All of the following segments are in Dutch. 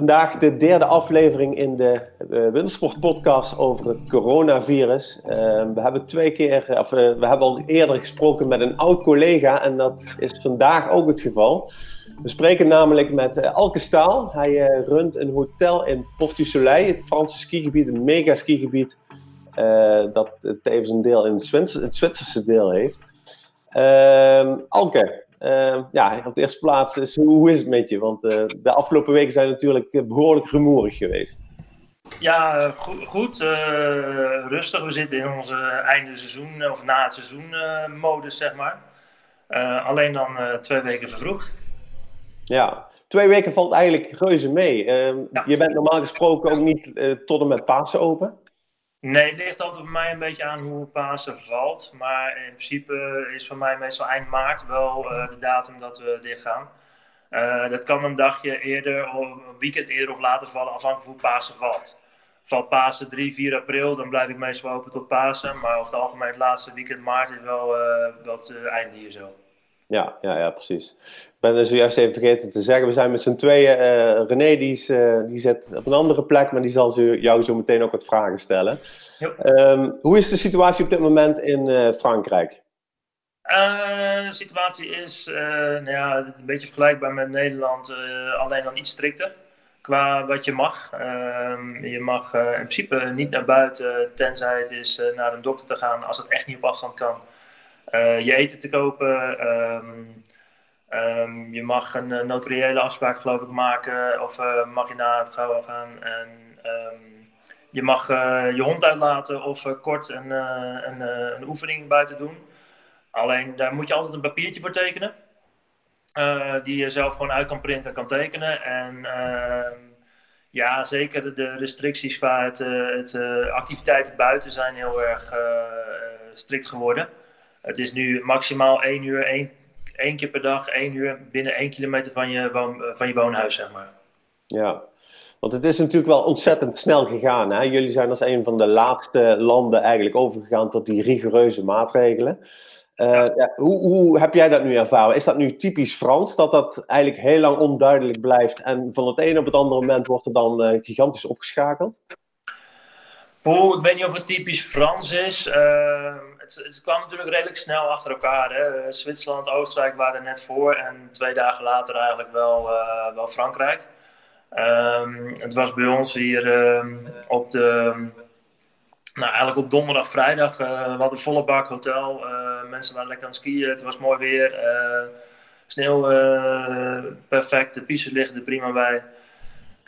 Vandaag de derde aflevering in de uh, Wintersport podcast over het coronavirus. Uh, we hebben twee keer, of, uh, we hebben al eerder gesproken met een oud collega en dat is vandaag ook het geval. We spreken namelijk met Elke Staal. Hij runt een hotel in Port Soleil, het Franse skigebied, een mega skigebied dat tevens een deel in het Zwitserse deel heeft. Ehm, Alke, uh, ja, op de eerste plaats is hoe, hoe is het met je? Want uh, de afgelopen weken zijn natuurlijk behoorlijk rumoerig geweest. Ja, goed. goed uh, rustig. We zitten in onze einde seizoen, of na het seizoen modus, zeg maar. alleen dan twee weken vervroegd. Ja, twee weken valt eigenlijk reuze mee. Ehm, ja. Je bent normaal gesproken ook niet tot en met Pasen open. Nee, het ligt altijd bij mij een beetje aan hoe Pasen valt. Maar in principe is voor mij meestal eind maart wel uh, de datum dat we dicht gaan. Uh, dat kan een dagje eerder of een weekend eerder of later vallen, afhankelijk van hoe Pasen valt. Valt Pasen 3, 4 april, dan blijf ik meestal open tot Pasen. Maar over het algemeen het laatste weekend maart is wel, uh, wel het einde hier zo. Ja, ja, ja, precies. Ik ben er zojuist even vergeten te zeggen. We zijn met z'n tweeën. Uh, René die, is, uh, die zit op een andere plek, maar die zal jou zo meteen ook wat vragen stellen. Um, hoe is de situatie op dit moment in uh, Frankrijk? de situatie is nou ja, een beetje vergelijkbaar met Nederland, alleen dan iets strikter qua wat je mag. Ehm, je mag in principe niet naar buiten, tenzij het is naar een dokter te gaan als het echt niet op afstand kan. Eh, je eten te kopen. Ehm, ehm, je mag een uh, notariële afspraak, geloof ik, maken. Of uh, mag je naar het gauw gaan. En, um, je mag je hond uitlaten of kort een, een, een, oefening buiten doen. Alleen daar moet je altijd een papiertje voor tekenen. die je zelf gewoon uit kan printen en kan tekenen. En ja, zeker de restricties qua het activiteiten buiten zijn heel erg strikt geworden. Het is nu maximaal één uur, één, één keer per dag, één uur binnen één kilometer van je, woon, van je woonhuis, zeg maar. Ja, want het is natuurlijk wel ontzettend snel gegaan. Hè? Jullie zijn als een van de laatste landen eigenlijk overgegaan tot die rigoureuze maatregelen. Uh, ja, hoe, hoe, heb jij dat nu ervaren? Is dat nu typisch Frans, dat dat eigenlijk heel lang onduidelijk blijft en van het een op het andere moment wordt er dan uh, gigantisch opgeschakeld? Oeh, ik weet niet of het typisch Frans is. Uh, het, kwam natuurlijk redelijk snel achter elkaar. Hè. Zwitserland, Oostenrijk waren er net voor en twee dagen later eigenlijk wel, uh, wel Frankrijk. Um, het was bij ons hier uh, op de. Nou, eigenlijk op donderdag, vrijdag. Uh, we hadden volle bak hotel. mensen waren lekker aan het skiën. Het was mooi weer. sneeuw perfect. De pistes liggen er prima bij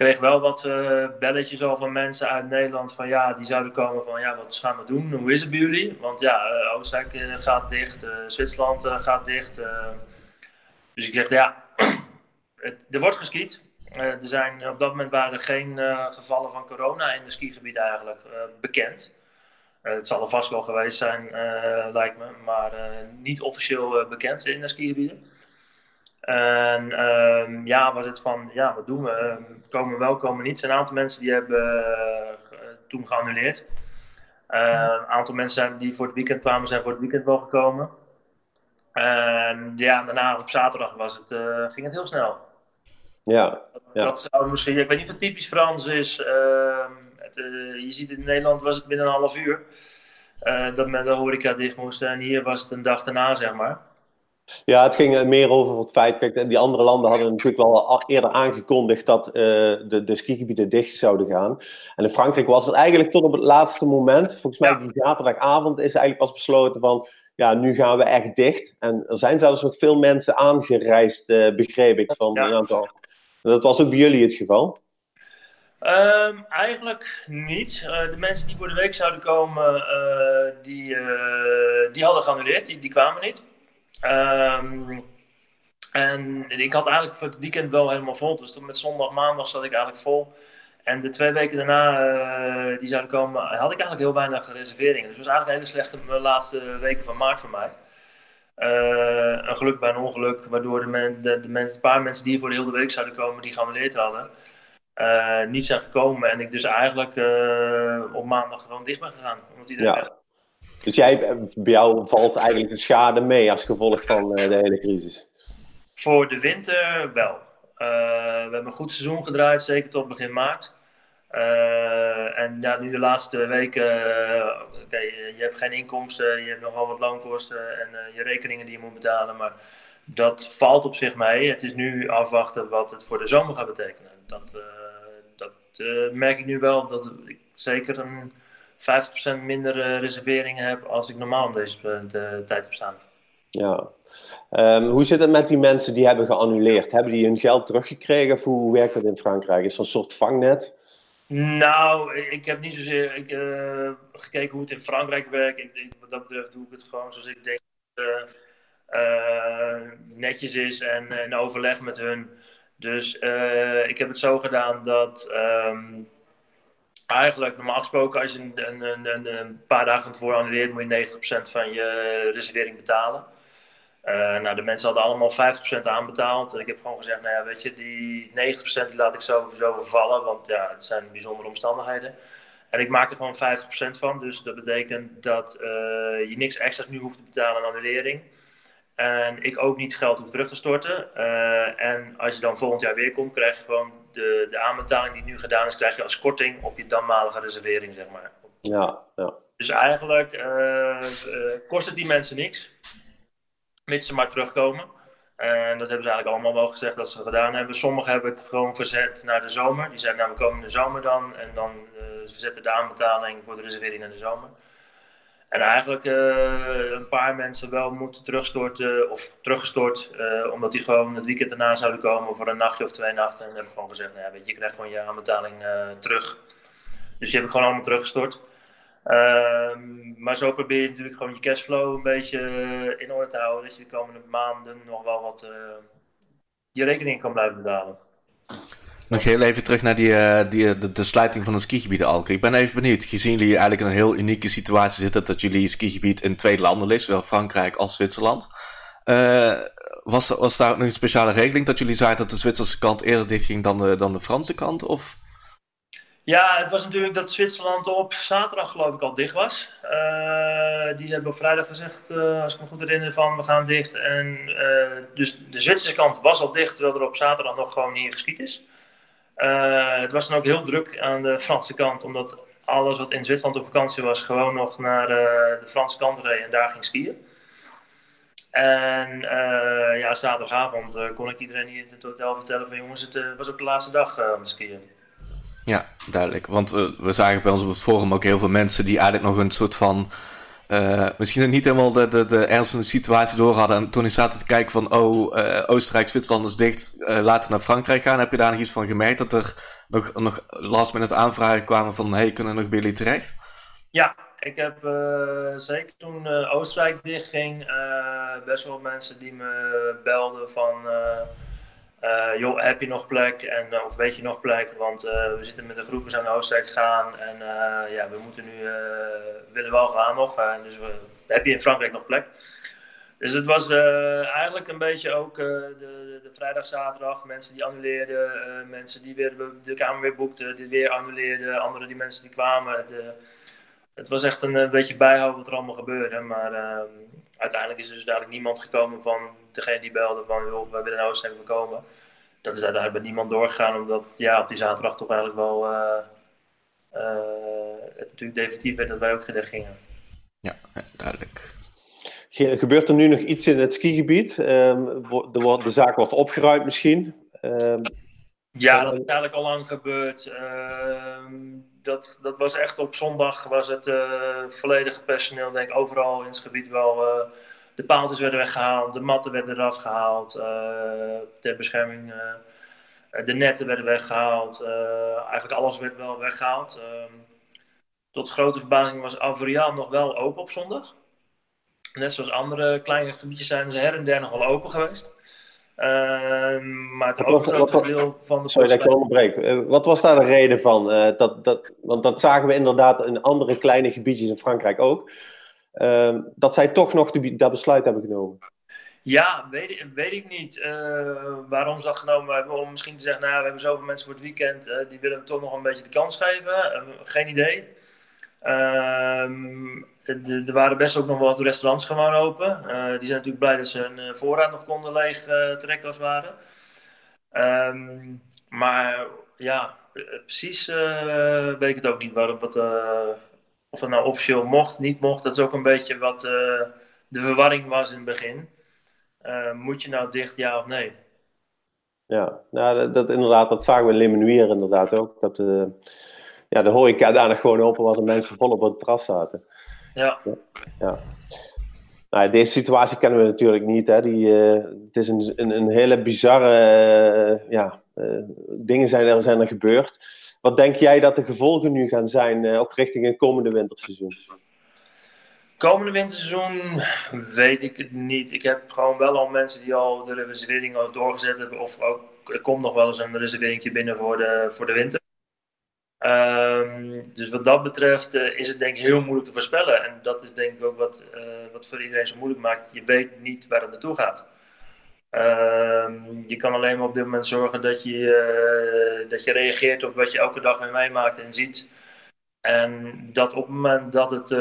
kreeg wel wat uh, belletjes al van mensen uit Nederland van ja, die zouden komen van ja, wat gaan we doen? Hoe is het bij jullie? Want ja, uh, Oostenrijk uh, gaat dicht, Zwitserland gaat dicht. dus ik zeg ja, er wordt geskiet. er zijn, op dat moment waren er geen gevallen van corona in de skigebied eigenlijk bekend. het zal er vast wel geweest zijn, lijkt me, maar niet officieel bekend in de skigebieden. En um, ja, was het van, ja, wat doen we? Um, komen we wel, komen we niet. Er zijn een aantal mensen die hebben uh, toen geannuleerd. Uh, een aantal mensen zijn, die voor het weekend kwamen, zijn voor het weekend wel gekomen. En ja, daarna op zaterdag was het, uh, ging het heel snel. Ja, ja. Dat zou misschien, ik weet niet of het typisch Frans is. Het, je ziet in Nederland was het binnen een half uur. dat met de horeca dicht moest. En hier was het een dag daarna, zeg maar. Ja, het ging meer over het feit, kijk, die andere landen hadden natuurlijk wel eerder aangekondigd dat uh, de, de skigebieden dicht zouden gaan. En in Frankrijk was het eigenlijk tot op het laatste moment, volgens mij die zaterdagavond is eigenlijk pas besloten van, ja, nu gaan we echt dicht. En er zijn zelfs nog veel mensen aangereisd, uh, begreep ik, van een aantal. Dat was ook bij jullie het geval? Um, eigenlijk niet. Uh, de mensen die voor de week zouden komen, die, die hadden geannuleerd, die, die kwamen niet. Um, en ik had eigenlijk voor het weekend wel helemaal vol. Dus toen met zondag, maandag zat ik eigenlijk vol. En de twee weken daarna, uh, die zouden komen, had ik eigenlijk heel weinig reserveringen. Dus het was eigenlijk een hele slechte laatste weken van maart voor mij. Uh, een geluk bij een ongeluk, waardoor de, men, de, de mensen, een paar mensen die voor de hele week zouden komen, die geannuleerd hadden, uh, niet zijn gekomen. En ik dus eigenlijk op maandag gewoon dicht ben gegaan. Omdat iedereen ja. Dus jij, bij jou valt eigenlijk de schade mee als gevolg van uh, de hele crisis? Voor de winter wel. we hebben een goed seizoen gedraaid, zeker tot begin maart. en ja, nu de laatste weken, oké, je hebt geen inkomsten, je hebt nog wel wat loonkosten en je rekeningen die je moet betalen, maar dat valt op zich mee. Het is nu afwachten wat het voor de zomer gaat betekenen. Dat, dat merk ik nu wel, dat ik zeker een 50% minder uh, reserveringen heb als ik normaal om deze uh, tijd heb staan. Ja. Um, hoe zit het met die mensen die hebben geannuleerd? Hebben die hun geld teruggekregen of hoe werkt dat in Frankrijk? Is er een soort vangnet? Nou, ik heb niet zozeer ik, uh, gekeken hoe het in Frankrijk werkt. Ik, ik, wat dat betreft doe ik het gewoon zoals ik denk dat het netjes is en in overleg met hun. Dus ik heb het zo gedaan dat um, eigenlijk normaal gesproken als je een, een, een, paar dagen van tevoren annuleert, moet je 90% van je reservering betalen. Uh, nou, de mensen hadden allemaal 50% aanbetaald. En ik heb gewoon gezegd, nou ja, weet je, die 90% die laat ik sowieso vervallen, want ja, het zijn bijzondere omstandigheden. En ik maak er gewoon 50% van, dus dat betekent dat uh, je niks extra's nu hoeft te betalen aan annulering. En ik ook niet geld hoef terug te storten. Uh, en als je dan volgend jaar weer komt, krijg je gewoon de, de aanbetaling die nu gedaan is, krijg je als korting op je danmalige reservering, zeg maar. Ja, ja. Dus eigenlijk uh, kost het die mensen niks, mits ze maar terugkomen. En dat hebben ze eigenlijk allemaal wel gezegd dat ze gedaan hebben. Sommigen heb ik gewoon verzet naar de zomer. Die zeiden, nou we komen in de zomer dan. En dan verzetten de aanbetaling voor de reservering naar de zomer. En eigenlijk uh, een paar mensen wel moeten terugstorten of teruggestort, uh, omdat die gewoon het weekend daarna zouden komen voor een nachtje of twee nachten. En dan heb ik gewoon gezegd, nou ja, weet je, je krijgt gewoon je aanbetaling terug. Dus die heb ik gewoon allemaal teruggestort. Ehm, maar zo probeer je natuurlijk gewoon je cashflow een beetje in orde te houden, dat je de komende maanden nog wel wat je rekening kan blijven betalen. Nog heel even terug naar die, uh, die, de, de, sluiting van de skigebieden Alke. Ik ben even benieuwd, gezien jullie eigenlijk in een heel unieke situatie zitten, dat jullie skigebied in twee landen ligt, zowel Frankrijk als Zwitserland. Uh, was, was daar ook nog een speciale regeling dat jullie zeiden dat de Zwitserse kant eerder dicht ging dan de, dan de Franse kant? Of? Ja, het was natuurlijk dat Zwitserland op zaterdag geloof ik al dicht was. Die hebben op vrijdag gezegd, als ik me goed herinner, van we gaan dicht. En, dus de Zwitserse kant was al dicht, terwijl er op zaterdag nog gewoon hier geskiet is. Uh, het was dan ook heel druk aan de Franse kant, omdat alles wat in Zwitserland op vakantie was, gewoon nog naar uh, de Franse kant reed en daar ging skiën. En uh, ja, zaterdagavond kon ik iedereen hier in het hotel vertellen van jongens, het was ook de laatste dag om te skiën. Ja, duidelijk. Want we zagen bij ons op het forum ook heel veel mensen die eigenlijk nog een soort van uh, misschien niet helemaal de, de, ernst van de situatie door hadden. En toen ik zaten te kijken van, oh, uh, Oostenrijk, Zwitserland is dicht, uh, laten we naar Frankrijk gaan. Heb je daar nog iets van gemerkt? Dat er nog, nog last minute aanvragen kwamen van, hey, kunnen we nog bij jullie terecht? Ja, ik heb zeker toen Oostenrijk dichtging, best wel mensen die me belden van... Uh, joh, heb je nog plek? En, uh, of weet je nog plek? Want uh, we zitten met een groep, we zijn naar Oostenrijk gegaan. En ja, we moeten nu, willen wel gaan nog. dus we, heb je in Frankrijk nog plek? Dus het was eigenlijk een beetje ook de, de, de, vrijdag, zaterdag. Mensen die annuleerden, mensen die weer de kamer weer boekten, die weer annuleerden. Anderen die mensen die kwamen. De, het was echt een, beetje bijhouden wat er allemaal gebeurde. Maar ehm, uiteindelijk is er dus dadelijk niemand gekomen van degene die belde van joh, we willen naar Oostenrijk komen. Dat is uiteindelijk bij niemand doorgegaan, omdat ja, op die zaterdag toch eigenlijk wel uh, uh, het natuurlijk definitief werd dat wij ook gedicht gingen. Ja, duidelijk. Gebeurt er nu nog iets in het skigebied? Um, de, de zaak wordt opgeruimd misschien? Um, ja, dat is eigenlijk al lang gebeurd. Uh, dat, dat was echt op zondag was het uh, volledige personeel, denk ik, overal in het gebied wel. Uh, de paaltjes werden weggehaald, de matten werden eraf gehaald, uh, ter bescherming. de netten werden weggehaald. eigenlijk alles werd wel weggehaald. Ehm, tot grote verbazing was Avoriaan nog wel open op zondag. Net zoals andere kleine gebiedjes zijn ze her en der nog wel open geweest. Ehm, maar het overgrote deel van de Sorry dat ik onderbreek. Uh, wat was daar de reden van? Uh, dat, dat, want dat zagen we inderdaad in andere kleine gebiedjes in Frankrijk ook. Uh, dat zij toch nog de, dat besluit hebben genomen. Ja, weet, weet ik niet uh, waarom ze dat genomen hebben. Om misschien te zeggen, nou, we hebben zoveel mensen voor het weekend, die willen we toch nog een beetje de kans geven. geen idee. Er waren best ook nog wat restaurants gewoon open. Uh, die zijn natuurlijk blij dat ze hun uh, voorraad nog konden leeg uh, trekken als het ware. Ehm, maar ja, precies weet ik het ook niet waarom. Wat, of het nou officieel mocht, niet mocht. Dat is ook een beetje wat de verwarring was in het begin. moet je nou dicht, ja of nee? Ja, nou, dat, inderdaad, dat zagen we in inderdaad ook. Dat uh, ja, de horeca daar nog gewoon open was en mensen volop op het terras zaten. Ja. ja. Nou, deze situatie kennen we natuurlijk niet. Hè. Die, uh, het is een, een, een hele bizarre uh, ja, dingen zijn er, zijn er gebeurd. Wat denk jij dat de gevolgen nu gaan zijn, ook richting het komende winterseizoen? Komende winterseizoen weet ik het niet. Ik heb gewoon wel al mensen die al de reservering al doorgezet hebben. Of ook, er komt nog wel eens een reservering binnen voor de, voor de winter. Um, dus wat dat betreft uh, is het denk ik heel moeilijk te voorspellen. En dat is denk ik ook wat, uh, wat voor iedereen zo moeilijk maakt. Je weet niet waar het naartoe gaat. Um, je kan alleen maar op dit moment zorgen dat je, uh, dat je reageert op wat je elke dag weer meemaakt en ziet. En dat op het moment dat het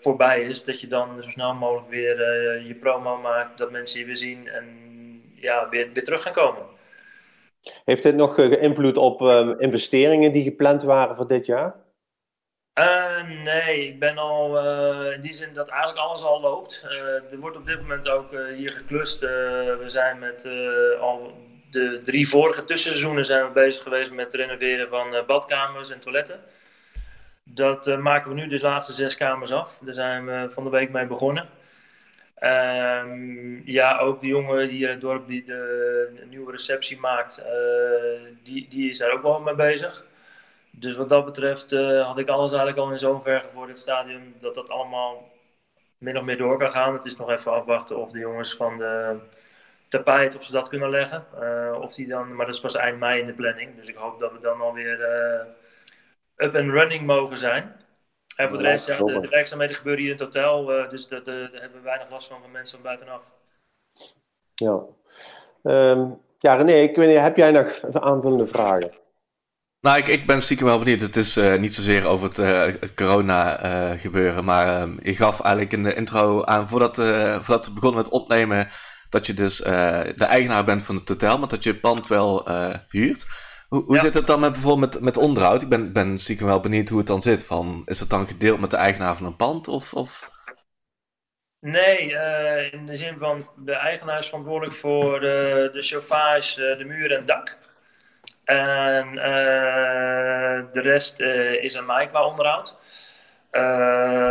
voorbij is, dat je dan zo snel mogelijk weer je promo maakt, dat mensen je weer zien en ja, weer, weer terug gaan komen. Heeft dit nog invloed op uh, investeringen die gepland waren voor dit jaar? nee, ik ben al in die zin dat eigenlijk alles al loopt. er wordt op dit moment ook hier geklust. we zijn met al de drie vorige tussenseizoenen zijn we bezig geweest met het renoveren van badkamers en toiletten. Dat maken we nu de laatste zes kamers af. Daar zijn we van de week mee begonnen. Um, ja, ook de jongen die in het dorp die de, nieuwe receptie maakt, uh, die, die is daar ook wel mee bezig. Dus wat dat betreft uh, had ik alles eigenlijk al in zover voor dit stadium dat dat allemaal min of meer door kan gaan. Het is nog even afwachten of de jongens van de tapijt, of ze dat kunnen leggen. of die dan, maar dat is pas eind mei in de planning. Dus ik hoop dat we dan alweer up and running mogen zijn. En voor de rest, ja, de, de, werkzaamheden gebeuren hier in het hotel, uh, dus daar hebben we weinig last van van mensen van buitenaf. Ja. Um, ja, René, ik weet niet, heb jij nog aanvullende vragen? Nou, ik, ik ben stiekem wel benieuwd. Het is uh, niet zozeer over het, uh, het corona uh, gebeuren, maar um, je gaf eigenlijk in de intro aan, voordat, voordat we begonnen met opnemen, dat je dus de eigenaar bent van het hotel, maar dat je het pand wel huurt. Hoe, hoe zit het dan met bijvoorbeeld met, met onderhoud? Ik ben, ben stiekem wel benieuwd hoe het dan zit. Van, is het dan gedeeld met de eigenaar van een pand? Of, of... Nee, uh, in de zin van de eigenaar is verantwoordelijk voor de, de chauffage, eh, de muur en het dak. En uh, de rest is aan mij qua onderhoud.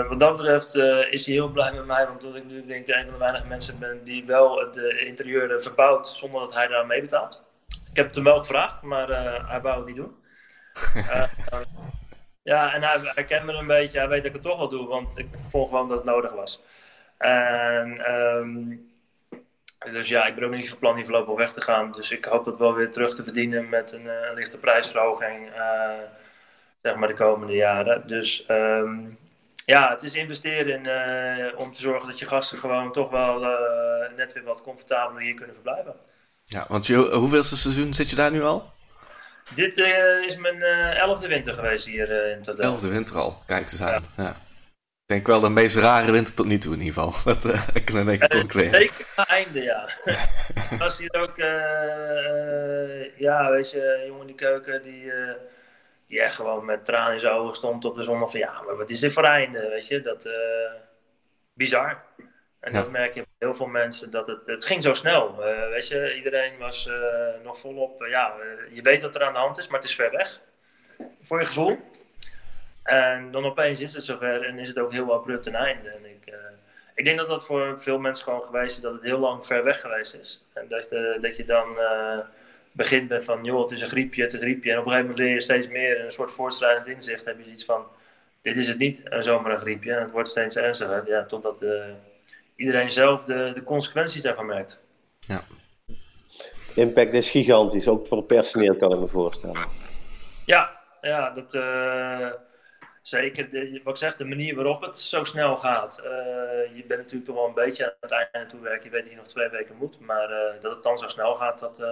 wat dat betreft is hij heel blij met mij, want ik nu denk ik een van de weinige mensen ben die wel het interieur verbouwt zonder dat hij daar mee betaalt. Ik heb het hem wel gevraagd, maar uh, hij wou het niet doen. uh, ja, en hij, hij, kent me een beetje. Hij weet dat ik het toch wel doe, want ik vond gewoon dat het nodig was. En, um, dus ja, ik ben ook niet van plan die voorlopig weg te gaan. Dus ik hoop dat wel weer terug te verdienen met een, een lichte prijsverhoging. Uh, zeg maar de komende jaren. Dus um, ja, het is investeren in, uh, om te zorgen dat je gasten gewoon toch wel net weer wat comfortabeler hier kunnen verblijven. Ja, want je, hoeveelste seizoen zit je daar nu al? Dit uh, is mijn uh, elfde winter geweest hier uh, in het hotel. Elfde winter al, kijk eens aan. Ja. ja. Ik denk wel de meest rare winter tot nu toe in ieder geval. Dat ik kan ik concluderen. Zeker het einde, ja. was hier ook, ja, weet je, jongen in die keuken die, die echt gewoon met tranen in zijn ogen stond op de zondag van ja, maar wat is dit voor einde, weet je. Dat, bizar. En ja. dat merk je heel veel mensen, dat het, het ging zo snel. Uh, weet je, iedereen was uh, nog volop, uh, ja, je weet wat er aan de hand is, maar het is ver weg. Voor je gevoel. En dan opeens is het zover en is het ook heel abrupt een einde. En ik, ik denk dat dat voor veel mensen gewoon geweest is, dat het heel lang ver weg geweest is. En dat, dat je dan begint met van, joh, het is een griepje, het is een griepje. En op een gegeven moment leer je steeds meer een soort voortschrijdend inzicht. heb je iets van, dit is het niet, zomaar een griepje. En het wordt steeds ernstiger, ja, totdat iedereen zelf de, de consequenties daarvan merkt. Ja. De impact is gigantisch, ook voor het personeel kan ik me voorstellen. Ja, ja dat, uh, zeker. De, wat ik zeg, de manier waarop het zo snel gaat. Uh, je bent natuurlijk toch wel een beetje aan het einde toe werken. Je weet dat je nog twee weken moet. Maar uh, dat het dan zo snel gaat, dat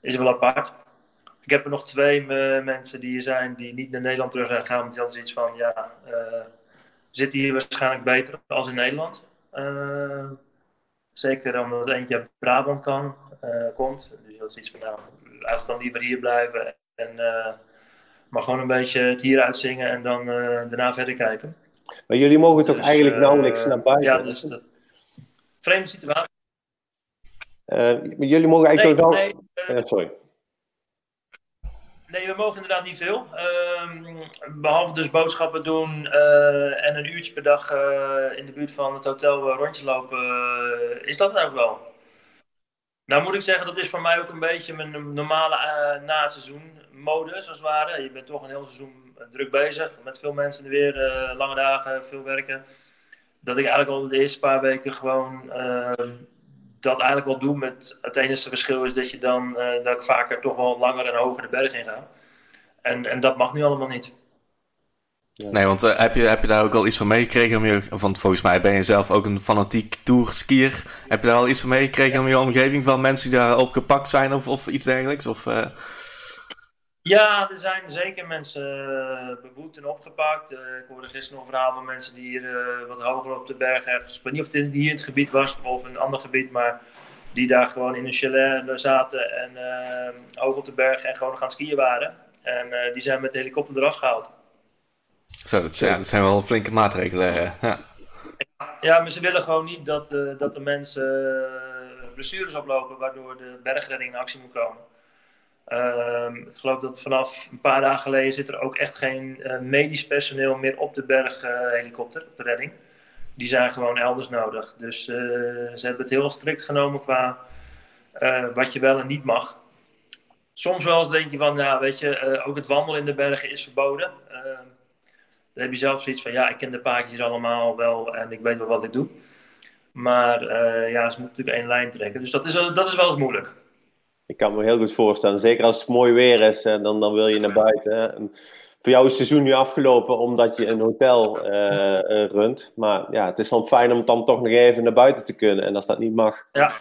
is wel apart. Ik heb er nog twee mensen die hier zijn die niet naar Nederland terug zijn gegaan. Want die hadden zoiets van, ja, zitten hier waarschijnlijk beter als in Nederland. Uh, Zeker omdat eentje uit Brabant kan, komt. Dus dat is iets van, nou, eigenlijk dan liever hier blijven. En, maar gewoon een beetje het hier uitzingen en dan daarna verder kijken. Maar jullie mogen toch dus, eigenlijk nauwelijks naar buiten? Ja, dus de vreemde situatie. jullie mogen eigenlijk toch nee, nee, sorry. Nee, we mogen inderdaad niet veel. Ehm, behalve dus boodschappen doen eh, en een uurtje per dag uh, in de buurt van het hotel uh, rondjes lopen, is dat ook wel. Nou moet ik zeggen, dat is voor mij ook een beetje mijn normale na het seizoen modus, als het ware. Je bent toch een heel seizoen druk bezig, met veel mensen in de weer, lange dagen, veel werken. Dat ik eigenlijk al de eerste paar weken gewoon ehm, dat eigenlijk wel doe. Met het enige verschil is dat je dan uh, dat ik vaker toch wel langer en hoger de berg in ga. En, en dat mag nu allemaal niet. Nee, want uh, heb, je, heb je daar ook al iets van meegekregen? Want volgens mij ben je zelf ook een fanatiek tourskier. Heb je daar al iets van meegekregen om je omgeving van mensen die daar opgepakt zijn of, of iets dergelijks? Of, uh... Ja, er zijn zeker mensen uh, beboet en opgepakt. Uh, ik hoorde gisteren nog een verhaal van mensen die hier uh, wat hoger op de berg ergens. Ik weet niet of het hier in het gebied was of een ander gebied, maar die daar gewoon in een chalet zaten en hoog op de berg en gewoon gaan skiën waren. En die zijn met de helikopter eraf gehaald. Zo, dat, ja, dat zijn wel flinke maatregelen. Ja. ja, maar ze willen gewoon niet dat, dat de mensen blessures oplopen, waardoor de bergredding in actie moet komen. Ehm, ik geloof dat vanaf een paar dagen geleden zit er ook echt geen uh, medisch personeel meer op de berghelikopter, op de redding. Die zijn gewoon elders nodig. Dus uh, ze hebben het heel strikt genomen qua wat je wel en niet mag. Soms wel eens denk je van, ja, weet je, ook het wandelen in de bergen is verboden. Ehm, dan heb je zelf zoiets van, ja, ik ken de paadjes allemaal wel en ik weet wel wat ik doe. Maar ja, ze moeten natuurlijk één lijn trekken. Dus dat is, dat is wel eens moeilijk. Ik kan me heel goed voorstellen. Zeker als het mooi weer is, dan, dan wil je naar buiten. En voor jou is het seizoen nu afgelopen omdat je een hotel uh, runt. Maar ja, het is dan fijn om dan toch nog even naar buiten te kunnen. En als dat niet mag. Ja.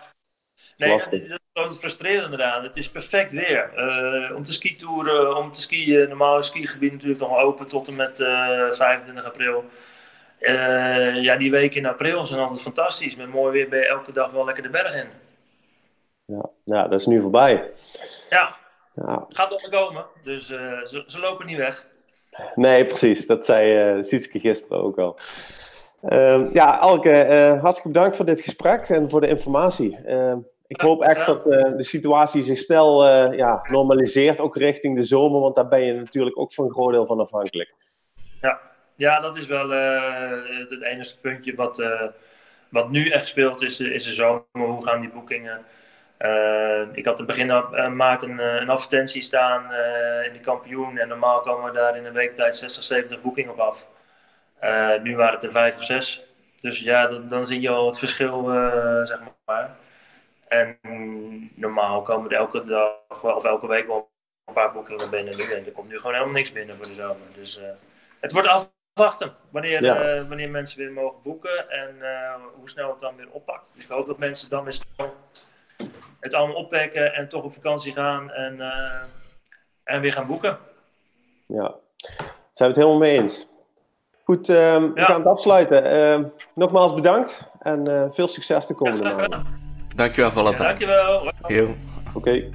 Nee, dat is, dat is frustrerend inderdaad. Het is perfect weer. Uh, om te skitoeren, om te skiën. Normaal skigebied natuurlijk nog open tot en met 25 april. ja, die weken in april zijn altijd fantastisch. Met mooi weer ben je elke dag wel lekker de berg in ja. ja, dat is nu voorbij. Ja, ja. gaat nog komen. Dus uh, ze, ze, lopen niet weg. Nee, precies. Dat zei uh, Sietske gisteren ook al. Uh, ja, Alke, uh, hartstikke bedankt voor dit gesprek en voor de informatie. Ehm, ik hoop echt dat de situatie zich snel ja, normaliseert, ook richting de zomer, want daar ben je natuurlijk ook voor een groot deel van afhankelijk. Ja, ja dat is wel het enige puntje wat, wat nu echt speelt, is, is de zomer. Hoe gaan die boekingen? Uh, ik had in begin uh, maart een, uh, een, advertentie staan in de kampioen. En normaal komen we daar in een week tijd 60, 70 boekingen op af. nu waren het er vijf of zes. Dus ja, dan, dan zie je al het verschil, zeg maar. En normaal komen er elke dag of elke week wel een paar boekingen binnen nu. En er komt nu gewoon helemaal niks binnen voor de zomer. Dus het wordt afwachten wanneer, wanneer mensen weer mogen boeken en hoe snel het dan weer oppakt. ik hoop dat mensen dan weer snel het allemaal oppakken en toch op vakantie gaan en, uh, en weer gaan boeken. Ja, zijn we het helemaal mee eens. Goed, um, we gaan het afsluiten. Uh, nogmaals bedankt en uh, veel succes de komende maanden. Dankjewel voor alle ja, tijd. Dankjewel. Heel. Oké.